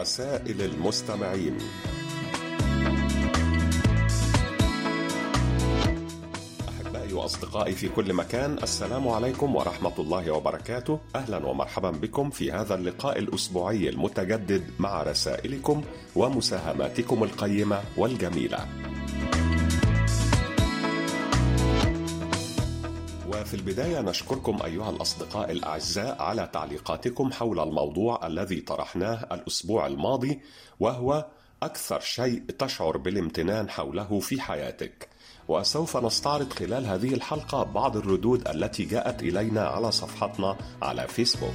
رسائل المستمعين. أحبائي وأصدقائي في كل مكان السلام عليكم ورحمة الله وبركاته. أهلا ومرحبا بكم في هذا اللقاء الأسبوعي المتجدد مع رسائلكم ومساهماتكم القيمة والجميلة. وفي البداية نشكركم أيها الأصدقاء الأعزاء على تعليقاتكم حول الموضوع الذي طرحناه الأسبوع الماضي وهو أكثر شيء تشعر بالامتنان حوله في حياتك. وسوف نستعرض خلال هذه الحلقة بعض الردود التي جاءت إلينا على صفحتنا على فيسبوك.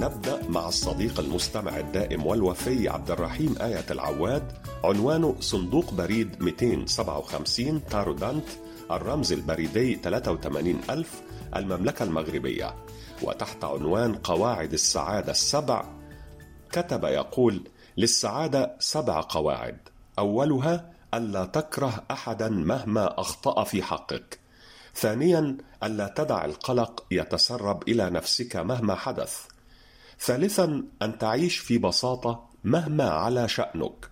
نبدأ مع الصديق المستمع الدائم والوفي عبد الرحيم آية العواد عنوانه صندوق بريد 257 تارودانت الرمز البريدي 83000 المملكة المغربية. وتحت عنوان قواعد السعادة السبع كتب يقول للسعادة سبع قواعد. أولها ألا تكره أحدا مهما أخطأ في حقك. ثانيا ألا تدع القلق يتسرب إلى نفسك مهما حدث. ثالثا أن تعيش في بساطة مهما على شأنك.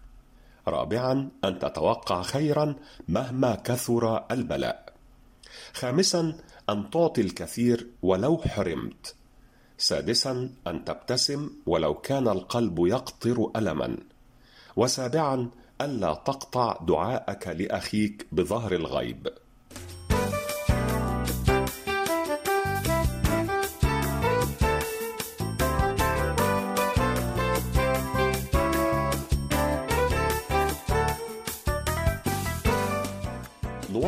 رابعا أن تتوقع خيرا مهما كثر البلاء. خامسا أن تعطي الكثير ولو حرمت. سادسا أن تبتسم ولو كان القلب يقطر ألما. وسابعا ألا تقطع دعاءك لأخيك بظهر الغيب.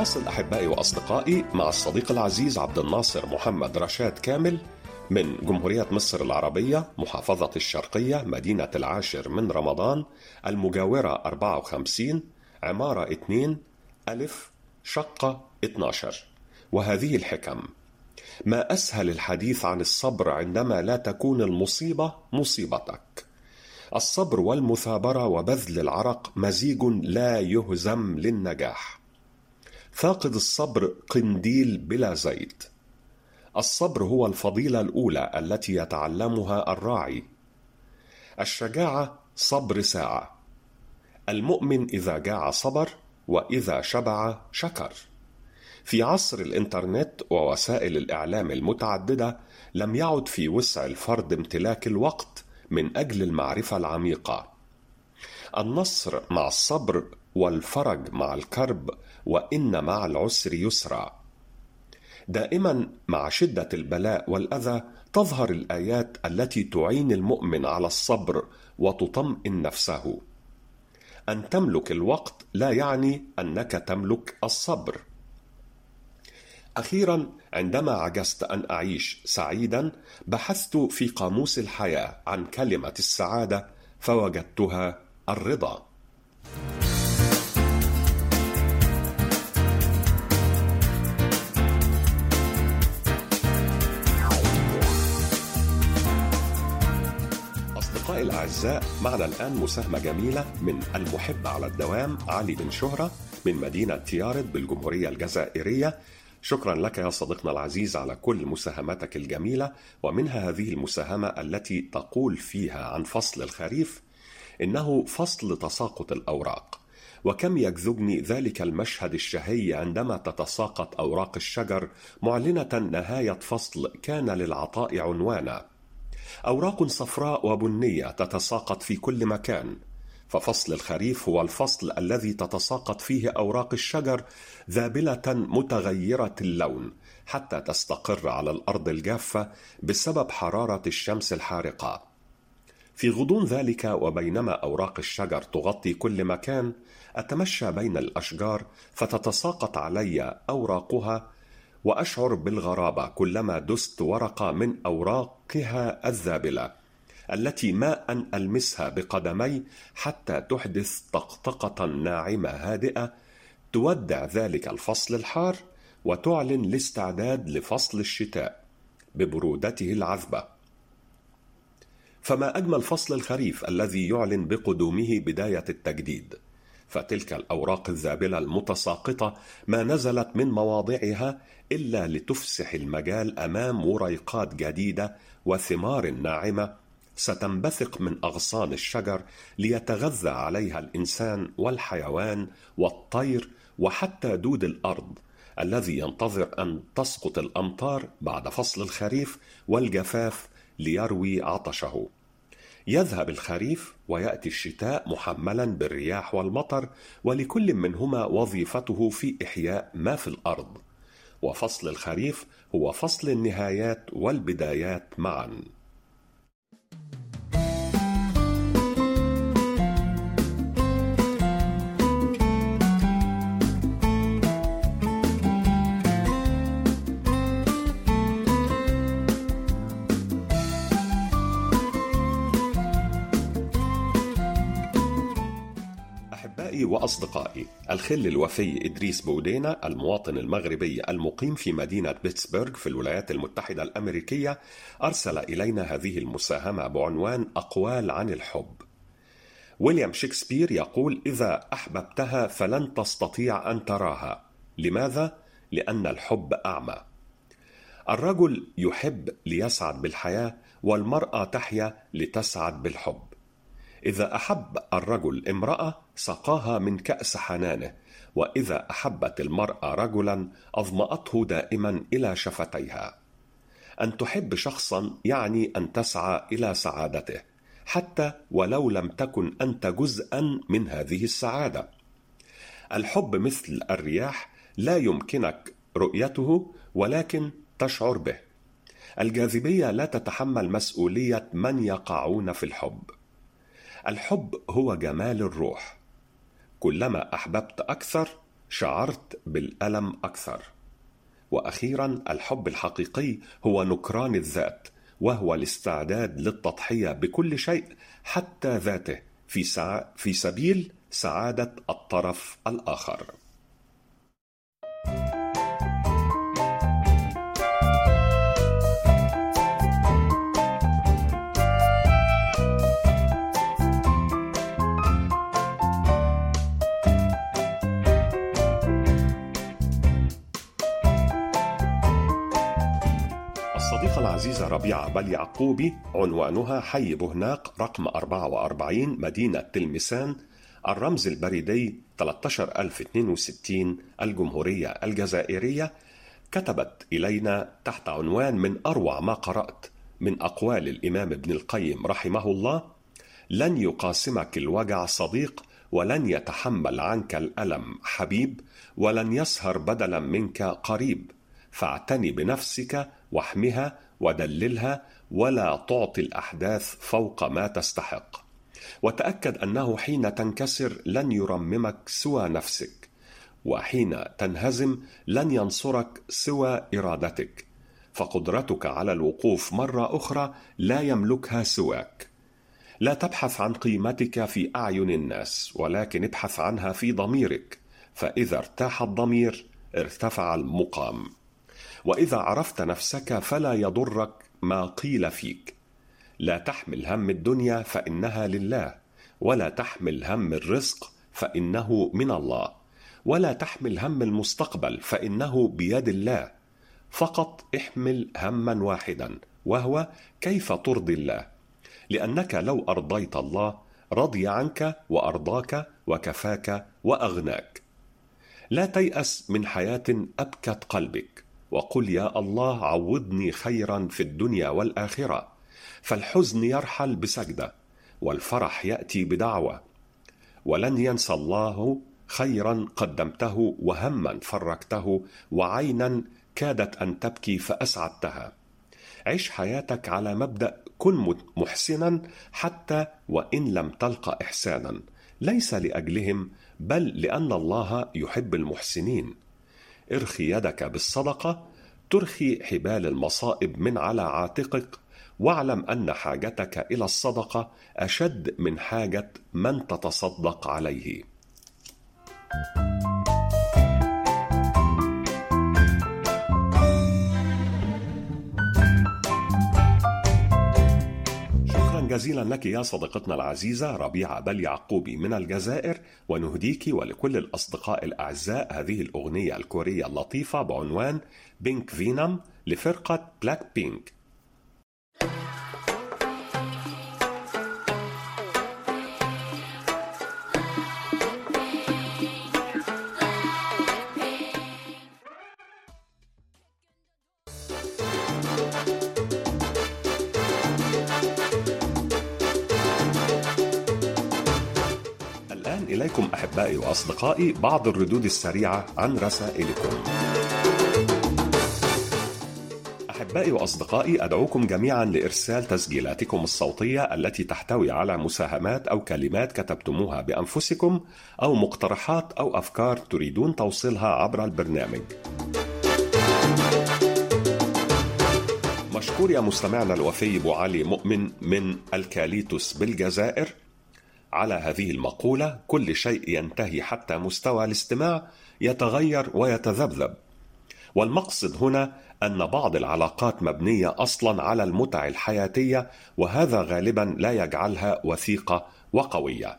نواصل أحبائي وأصدقائي مع الصديق العزيز عبد الناصر محمد رشاد كامل من جمهورية مصر العربية محافظة الشرقية مدينة العاشر من رمضان المجاورة 54 عمارة 2 ألف شقة 12 وهذه الحكم ما أسهل الحديث عن الصبر عندما لا تكون المصيبة مصيبتك. الصبر والمثابرة وبذل العرق مزيج لا يهزم للنجاح. فاقد الصبر قنديل بلا زيت. الصبر هو الفضيلة الأولى التي يتعلمها الراعي. الشجاعة صبر ساعة. المؤمن إذا جاع صبر وإذا شبع شكر. في عصر الإنترنت ووسائل الإعلام المتعددة لم يعد في وسع الفرد امتلاك الوقت من أجل المعرفة العميقة. النصر مع الصبر والفرج مع الكرب وإن مع العسر يسرا. دائما مع شدة البلاء والأذى تظهر الآيات التي تعين المؤمن على الصبر وتطمئن نفسه. أن تملك الوقت لا يعني أنك تملك الصبر. أخيرا عندما عجزت أن أعيش سعيدا بحثت في قاموس الحياة عن كلمة السعادة فوجدتها الرضا. الأعزاء معنا الآن مساهمة جميلة من المحب على الدوام علي بن شهرة من مدينة تيارد بالجمهورية الجزائرية. شكرا لك يا صديقنا العزيز على كل مساهماتك الجميلة ومنها هذه المساهمة التي تقول فيها عن فصل الخريف إنه فصل تساقط الأوراق. وكم يجذبني ذلك المشهد الشهي عندما تتساقط أوراق الشجر معلنة نهاية فصل كان للعطاء عنوانا. أوراق صفراء وبنية تتساقط في كل مكان. ففصل الخريف هو الفصل الذي تتساقط فيه أوراق الشجر ذابلة متغيرة اللون حتى تستقر على الأرض الجافة بسبب حرارة الشمس الحارقة. في غضون ذلك وبينما أوراق الشجر تغطي كل مكان أتمشى بين الأشجار فتتساقط علي أوراقها وأشعر بالغرابة كلما دست ورقه من أوراقها الذابلة التي ما أن ألمسها بقدمي حتى تحدث طقطقة ناعمة هادئة تودع ذلك الفصل الحار وتعلن الاستعداد لفصل الشتاء ببرودته العذبة. فما أجمل فصل الخريف الذي يعلن بقدومه بداية التجديد؟ فتلك الأوراق الذابلة المتساقطة ما نزلت من مواضعها إلا لتفسح المجال أمام وريقات جديدة وثمار ناعمة ستنبثق من أغصان الشجر ليتغذى عليها الإنسان والحيوان والطير وحتى دود الأرض الذي ينتظر أن تسقط الأمطار بعد فصل الخريف والجفاف ليروي عطشه. يذهب الخريف ويأتي الشتاء محملا بالرياح والمطر ولكل منهما وظيفته في إحياء ما في الأرض. وفصل الخريف هو فصل النهايات والبدايات معا. أحبائي وأصدقائي. الخل الوفي إدريس بودينا المواطن المغربي المقيم في مدينة بيتسبرغ في الولايات المتحدة الأمريكية أرسل إلينا هذه المساهمة بعنوان أقوال عن الحب. ويليام شكسبير يقول إذا أحببتها فلن تستطيع أن تراها. لماذا؟ لأن الحب أعمى. الرجل يحب ليسعد بالحياة والمرأة تحيا لتسعد بالحب. إذا أحب الرجل امرأة سقاها من كأس حنانه، وإذا أحبت المرأة رجلا أظمأته دائما إلى شفتيها. أن تحب شخصا يعني أن تسعى إلى سعادته، حتى ولو لم تكن أنت جزءا من هذه السعادة. الحب مثل الرياح لا يمكنك رؤيته ولكن تشعر به. الجاذبية لا تتحمل مسؤولية من يقعون في الحب. الحب هو جمال الروح كلما أحببت أكثر شعرت بالألم أكثر. وأخيرا الحب الحقيقي هو نكران الذات وهو الاستعداد للتضحية بكل شيء حتى ذاته في, سع... في سبيل سعادة الطرف الآخر. ربيعة بل يعقوبي عنوانها حي بهناق رقم 44 مدينة تلمسان الرمز البريدي 13062 الجمهورية الجزائرية كتبت إلينا تحت عنوان من أروع ما قرأت من أقوال الإمام ابن القيم رحمه الله لن يقاسمك الوجع صديق ولن يتحمل عنك الألم حبيب ولن يسهر بدلا منك قريب فاعتني بنفسك واحمها ودللها ولا تعطي الأحداث فوق ما تستحق. وتأكد أنه حين تنكسر لن يرممك سوى نفسك وحين تنهزم لن ينصرك سوى إرادتك. فقدرتك على الوقوف مرة أخرى لا يملكها سواك. لا تبحث عن قيمتك في أعين الناس ولكن ابحث عنها في ضميرك. فإذا ارتاح الضمير ارتفع المقام. وإذا عرفت نفسك فلا يضرك ما قيل فيك. لا تحمل هم الدنيا فإنها لله ولا تحمل هم الرزق فإنه من الله ولا تحمل هم المستقبل فإنه بيد الله. فقط احمل هما واحدا وهو كيف ترضي الله؟ لأنك لو أرضيت الله رضي عنك وأرضاك وكفاك وأغناك. لا تيأس من حياة أبكت قلبك. وقل يا الله عوضني خيرا في الدنيا والآخرة فالحزن يرحل بسجدة والفرح يأتي بدعوة. ولن ينسى الله خيرا قدمته وهما فرجته وعينا كادت أن تبكي فأسعدتها. عش حياتك على مبدأ كن محسنا حتى وإن لم تلقى احسانا. ليس لأجلهم بل لأن الله يحب المحسنين. ارخي يدك بالصدقة ترخي حبال المصائب من على عاتقك واعلم أن حاجتك إلى الصدقة أشد من حاجة من تتصدق عليه. شكرا جزيلا لك يا صديقتنا العزيزة ربيعة بل يعقوبي من الجزائر ونهديك ولكل الأصدقاء الأعزاء هذه الأغنية الكورية اللطيفة بعنوان بينك فينام لفرقة بلاك بينك أحبائي وأصدقائي بعض الردود السريعة عن رسائلكم. أحبائي وأصدقائي أدعوكم جميعا لإرسال تسجيلاتكم الصوتية التي تحتوي على مساهمات أو كلمات كتبتموها بأنفسكم أو مقترحات أو أفكار تريدون توصيلها عبر البرنامج. مشكور يا مستمعنا الوفي أبو علي مؤمن من الكاليتوس بالجزائر على هذه المقولة كل شيء ينتهي حتى مستوى الاستماع يتغير ويتذبذب. والمقصد هنا أن بعض العلاقات مبنية أصلا على المتع الحياتية وهذا غالبا لا يجعلها وثيقة وقوية.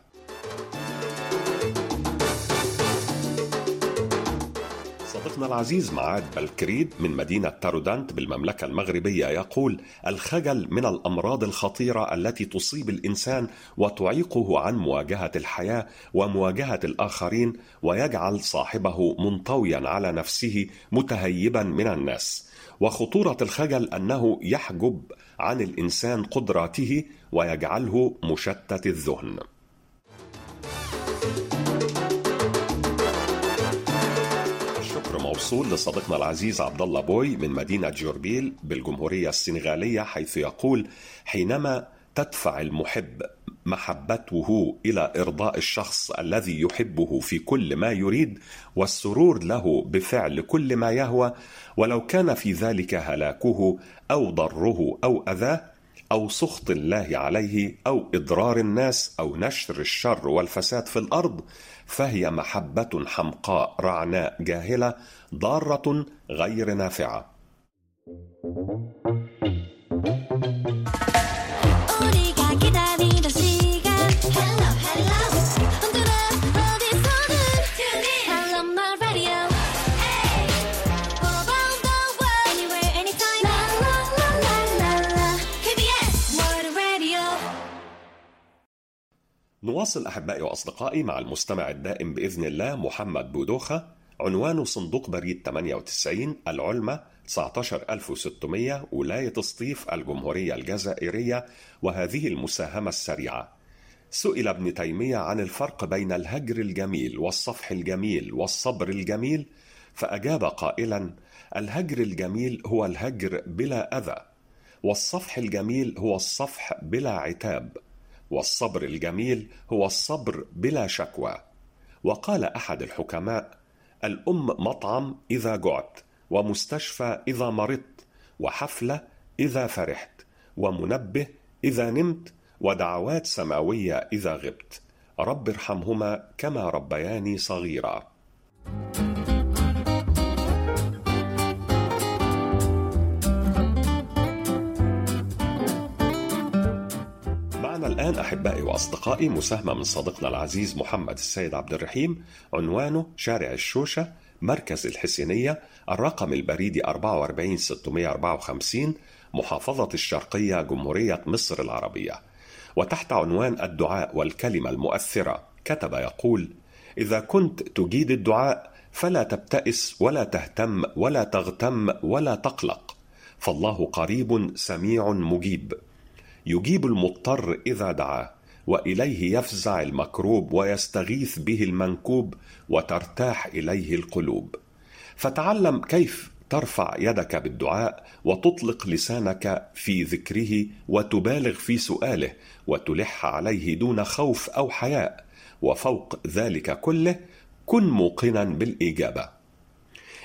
صديقنا العزيز معاد بلكريد من مدينة تارودانت بالمملكة المغربية يقول الخجل من الأمراض الخطيرة التي تصيب الإنسان وتعيقه عن مواجهة الحياة ومواجهة الآخرين ويجعل صاحبه منطويا على نفسه متهيبا من الناس. وخطورة الخجل أنه يحجب عن الإنسان قدراته ويجعله مشتت الذهن. الشكر موصول لصديقنا العزيز عبد الله بوي من مدينة جوربيل بالجمهورية السنغالية حيث يقول حينما تدفع المحب محبته إلى إرضاء الشخص الذي يحبه في كل ما يريد والسرور له بفعل كل ما يهوى ولو كان في ذلك هلاكه أو ضره أو أذاه أو سخط الله عليه أو إضرار الناس أو نشر الشر والفساد في الأرض فهي محبة حمقاء رعناء جاهلة ضارة غير نافعة. نواصل أحبائي وأصدقائي مع المستمع الدائم بإذن الله محمد بودوخة. عنوان صندوق بريد 98 العلمة 19600 ولاية سطيف الجمهورية الجزائرية وهذه المساهمة السريعة. سئل ابن تيمية عن الفرق بين الهجر الجميل والصفح الجميل والصبر الجميل فأجاب قائلا الهجر الجميل هو الهجر بلا أذى والصفح الجميل هو الصفح بلا عتاب والصبر الجميل هو الصبر بلا شكوى وقال أحد الحكماء الأم مطعم إذا جعت ومستشفى إذا مرضت وحفلة إذا فرحت ومنبه إذا نمت ودعوات سماوية إذا غبت. رب ارحمهما كما ربياني صغيرا. معنا الآن أحبائي وأصدقائي مساهمة من صديقنا العزيز محمد السيد عبد الرحيم عنوانه شارع الشوشة مركز الحسينية الرقم البريدي 44654 محافظة الشرقية جمهورية مصر العربية. وتحت عنوان الدعاء والكلمة المؤثرة كتب يقول إذا كنت تجيد الدعاء فلا تبتئس ولا تهتم ولا تغتم ولا تقلق فالله قريب سميع مجيب. يجيب المضطر إذا دعاه وإليه يفزع المكروب ويستغيث به المنكوب وترتاح إليه القلوب. فتعلم كيف ترفع يدك بالدعاء وتطلق لسانك في ذكره وتبالغ في سؤاله وتلح عليه دون خوف أو حياء وفوق ذلك كله كن موقنا بالإجابة.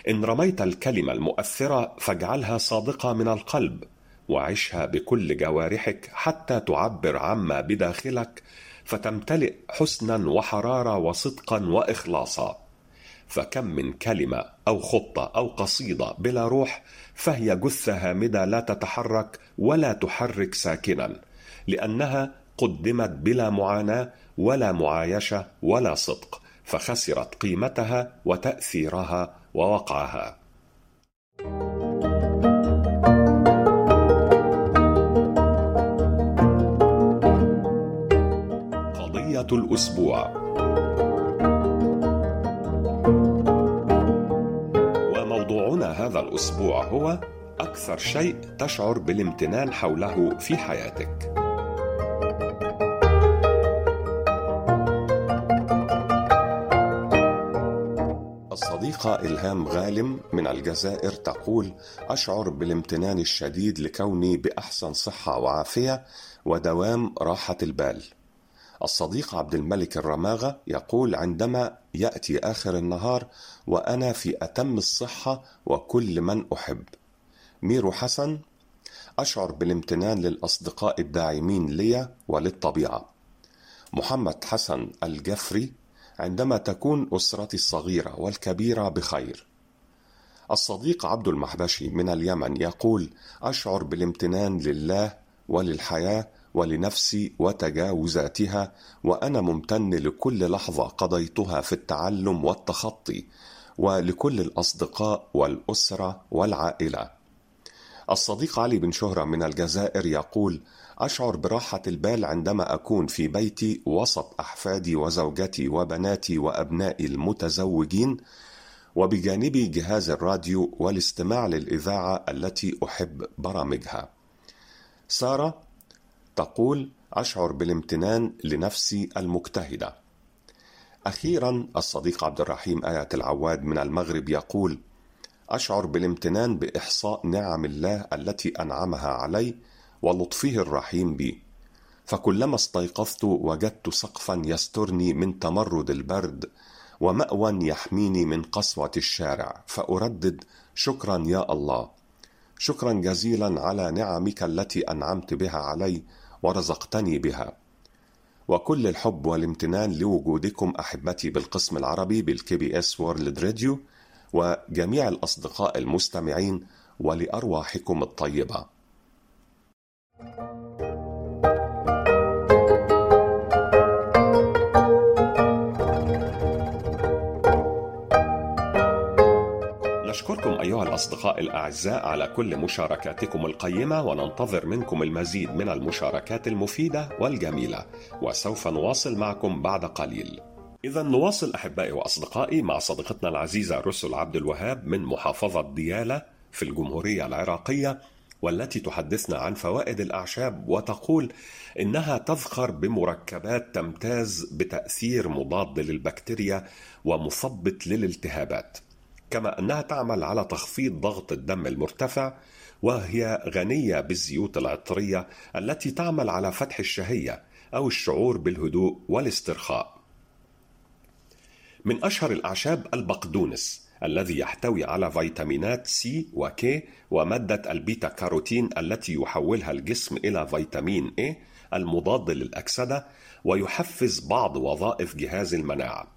إن رميت الكلمة المؤثرة فاجعلها صادقة من القلب. وعشها بكل جوارحك حتى تعبر عما بداخلك فتمتلئ حسنا وحرارة وصدقا واخلاصا. فكم من كلمة أو خطة أو قصيدة بلا روح فهي جثة هامدة لا تتحرك ولا تحرك ساكنا لأنها قدمت بلا معاناة ولا معايشة ولا صدق فخسرت قيمتها وتأثيرها ووقعها. قضيه الأسبوع وموضوعنا هذا الأسبوع هو أكثر شيء تشعر بالامتنان حوله في حياتك الصديقة إلهام غالم من الجزائر تقول: أشعر بالامتنان الشديد لكوني بأحسن صحة وعافية ودوام راحة البال. الصديق عبد الملك الرماغة يقول: عندما يأتي آخر النهار وأنا في أتم الصحة وكل من أحب. ميرو حسن: أشعر بالامتنان للأصدقاء الداعمين لي وللطبيعة. محمد حسن الجفري عندما تكون أسرتي الصغيرة والكبيرة بخير الصديق عبد المحبشي من اليمن يقول أشعر بالامتنان لله وللحياة ولنفسي وتجاوزاتها وأنا ممتن لكل لحظة قضيتها في التعلم والتخطي ولكل الأصدقاء والأسرة والعائلة الصديق علي بن شهرة من الجزائر يقول أشعر براحة البال عندما أكون في بيتي وسط أحفادي وزوجتي وبناتي وأبنائي المتزوجين وبجانبي جهاز الراديو والاستماع للإذاعة التي أحب برامجها. سارة تقول: أشعر بالامتنان لنفسي المجتهدة. أخيرا الصديق عبد الرحيم آية العواد من المغرب يقول: أشعر بالامتنان بإحصاء نعم الله التي أنعمها علي ولطفه الرحيم بي. فكلما استيقظت وجدت سقفا يسترني من تمرد البرد ومأوى يحميني من قسوة الشارع. فأردد شكرا يا الله. شكرا جزيلا على نعمك التي أنعمت بها علي ورزقتني بها. وكل الحب والامتنان لوجودكم أحبتي بالقسم العربي بال KBS World Radio وجميع الأصدقاء المستمعين ولأرواحكم الطيبة. نشكركم أيها الأصدقاء الأعزاء على كل مشاركاتكم القيمة وننتظر منكم المزيد من المشاركات المفيدة والجميلة وسوف نواصل معكم بعد قليل. إذا نواصل أحبائي وأصدقائي مع صديقتنا العزيزة رسل عبد الوهاب من محافظة ديالى في الجمهورية العراقية والتي تحدثنا عن فوائد الأعشاب وتقول إنها تذخر بمركبات تمتاز بتأثير مضاد للبكتيريا ومثبط للالتهابات. كما أنها تعمل على تخفيض ضغط الدم المرتفع وهي غنية بالزيوت العطرية التي تعمل على فتح الشهية أو الشعور بالهدوء والاسترخاء من أشهر الأعشاب البقدونس الذي يحتوي على فيتامينات C و K ومادة البيتا كاروتين التي يحولها الجسم إلى فيتامين A المضاد للأكسدة ويحفز بعض وظائف جهاز المناعة.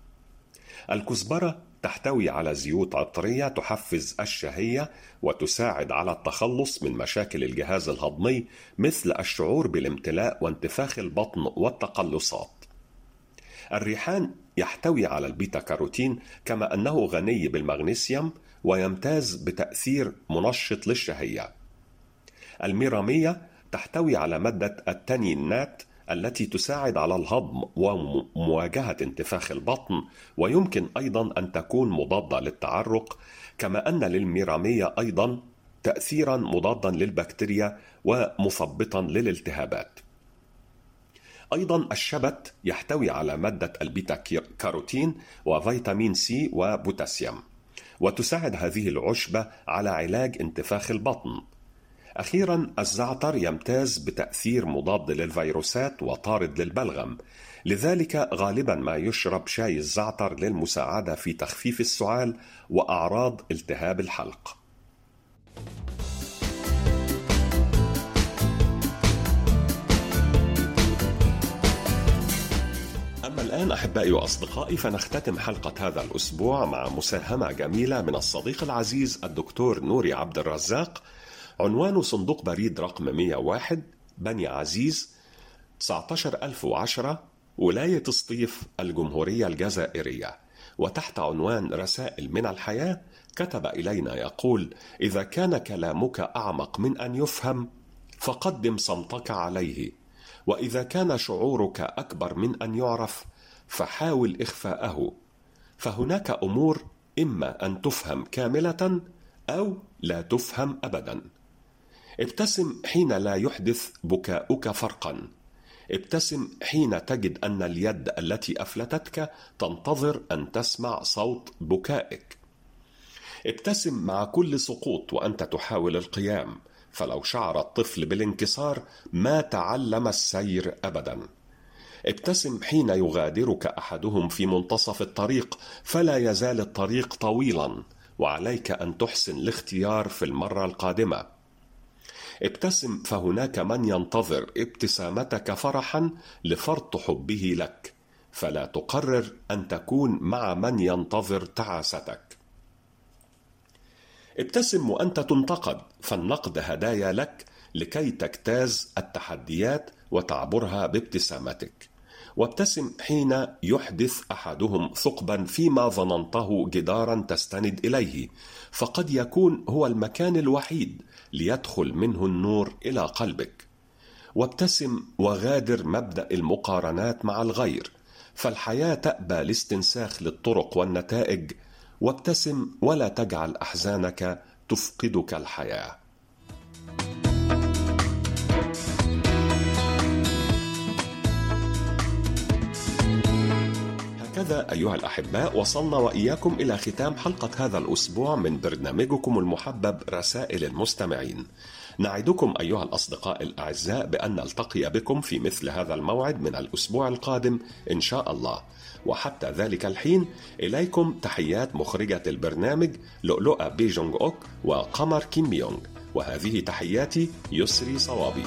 الكزبرة تحتوي على زيوت عطرية تحفز الشهية وتساعد على التخلص من مشاكل الجهاز الهضمي مثل الشعور بالامتلاء وانتفاخ البطن والتقلصات. الريحان يحتوي على البيتا كاروتين كما أنه غني بالمغنيسيوم ويمتاز بتأثير منشط للشهية. الميرامية تحتوي على مادة التانينات التي تساعد على الهضم ومواجهة انتفاخ البطن ويمكن أيضا أن تكون مضادة للتعرق كما أن للميرامية أيضا تأثيرا مضادا للبكتيريا ومثبطا للالتهابات. أيضا الشبت يحتوي على مادة البيتا كاروتين وفيتامين C وبوتاسيوم وتساعد هذه العشبة على علاج انتفاخ البطن أخيرا الزعتر يمتاز بتأثير مضاد للفيروسات وطارد للبلغم لذلك غالبا ما يشرب شاي الزعتر للمساعدة في تخفيف السعال وأعراض التهاب الحلق. أما الآن أحبائي وأصدقائي فنختتم حلقة هذا الأسبوع مع مساهمة جميلة من الصديق العزيز الدكتور نوري عبد الرزاق عنوان صندوق بريد رقم 101 بني عزيز 19010 ولاية سطيف الجمهورية الجزائرية. وتحت عنوان رسائل من الحياة كتب إلينا يقول إذا كان كلامك أعمق من أن يفهم فقدم صمتك عليه. وإذا كان شعورك أكبر من أن يعرف فحاول إخفاءه. فهناك أمور إما أن تفهم كاملة أو لا تفهم ابدا. ابتسم حين لا يحدث بكاؤك فرقا. ابتسم حين تجد أن اليد التي أفلتتك تنتظر أن تسمع صوت بكائك. ابتسم مع كل سقوط وأنت تحاول القيام فلو شعر الطفل بالانكسار ما تعلم السير ابدا. ابتسم حين يغادرك أحدهم في منتصف الطريق فلا يزال الطريق طويلا وعليك أن تحسن الاختيار في المرة القادمة. ابتسم فهناك من ينتظر ابتسامتك فرحا لفرط حبه لك. فلا تقرر أن تكون مع من ينتظر تعاستك. ابتسم وأنت تنتقد فالنقد هدايا لك لكي تجتاز التحديات وتعبرها بابتسامتك. وابتسم حين يحدث أحدهم ثقبا فيما ظننته جدارا تستند إليه. فقد يكون هو المكان الوحيد ليدخل منه النور إلى قلبك. وابتسم وغادر مبدأ المقارنات مع الغير. فالحياة تأبى الاستنساخ للطرق والنتائج. وابتسم ولا تجعل أحزانك تفقدك الحياة. هكذا أيها الأحباء وصلنا وإياكم إلى ختام حلقة هذا الأسبوع من برنامجكم المحبب رسائل المستمعين. نعدكم أيها الأصدقاء الأعزاء بأن نلتقي بكم في مثل هذا الموعد من الأسبوع القادم إن شاء الله. وحتى ذلك الحين إليكم تحيات مخرجة البرنامج لؤلؤة بيجونغ أوك وقمر كيم بيونغ وهذه تحياتي يسري صوابي.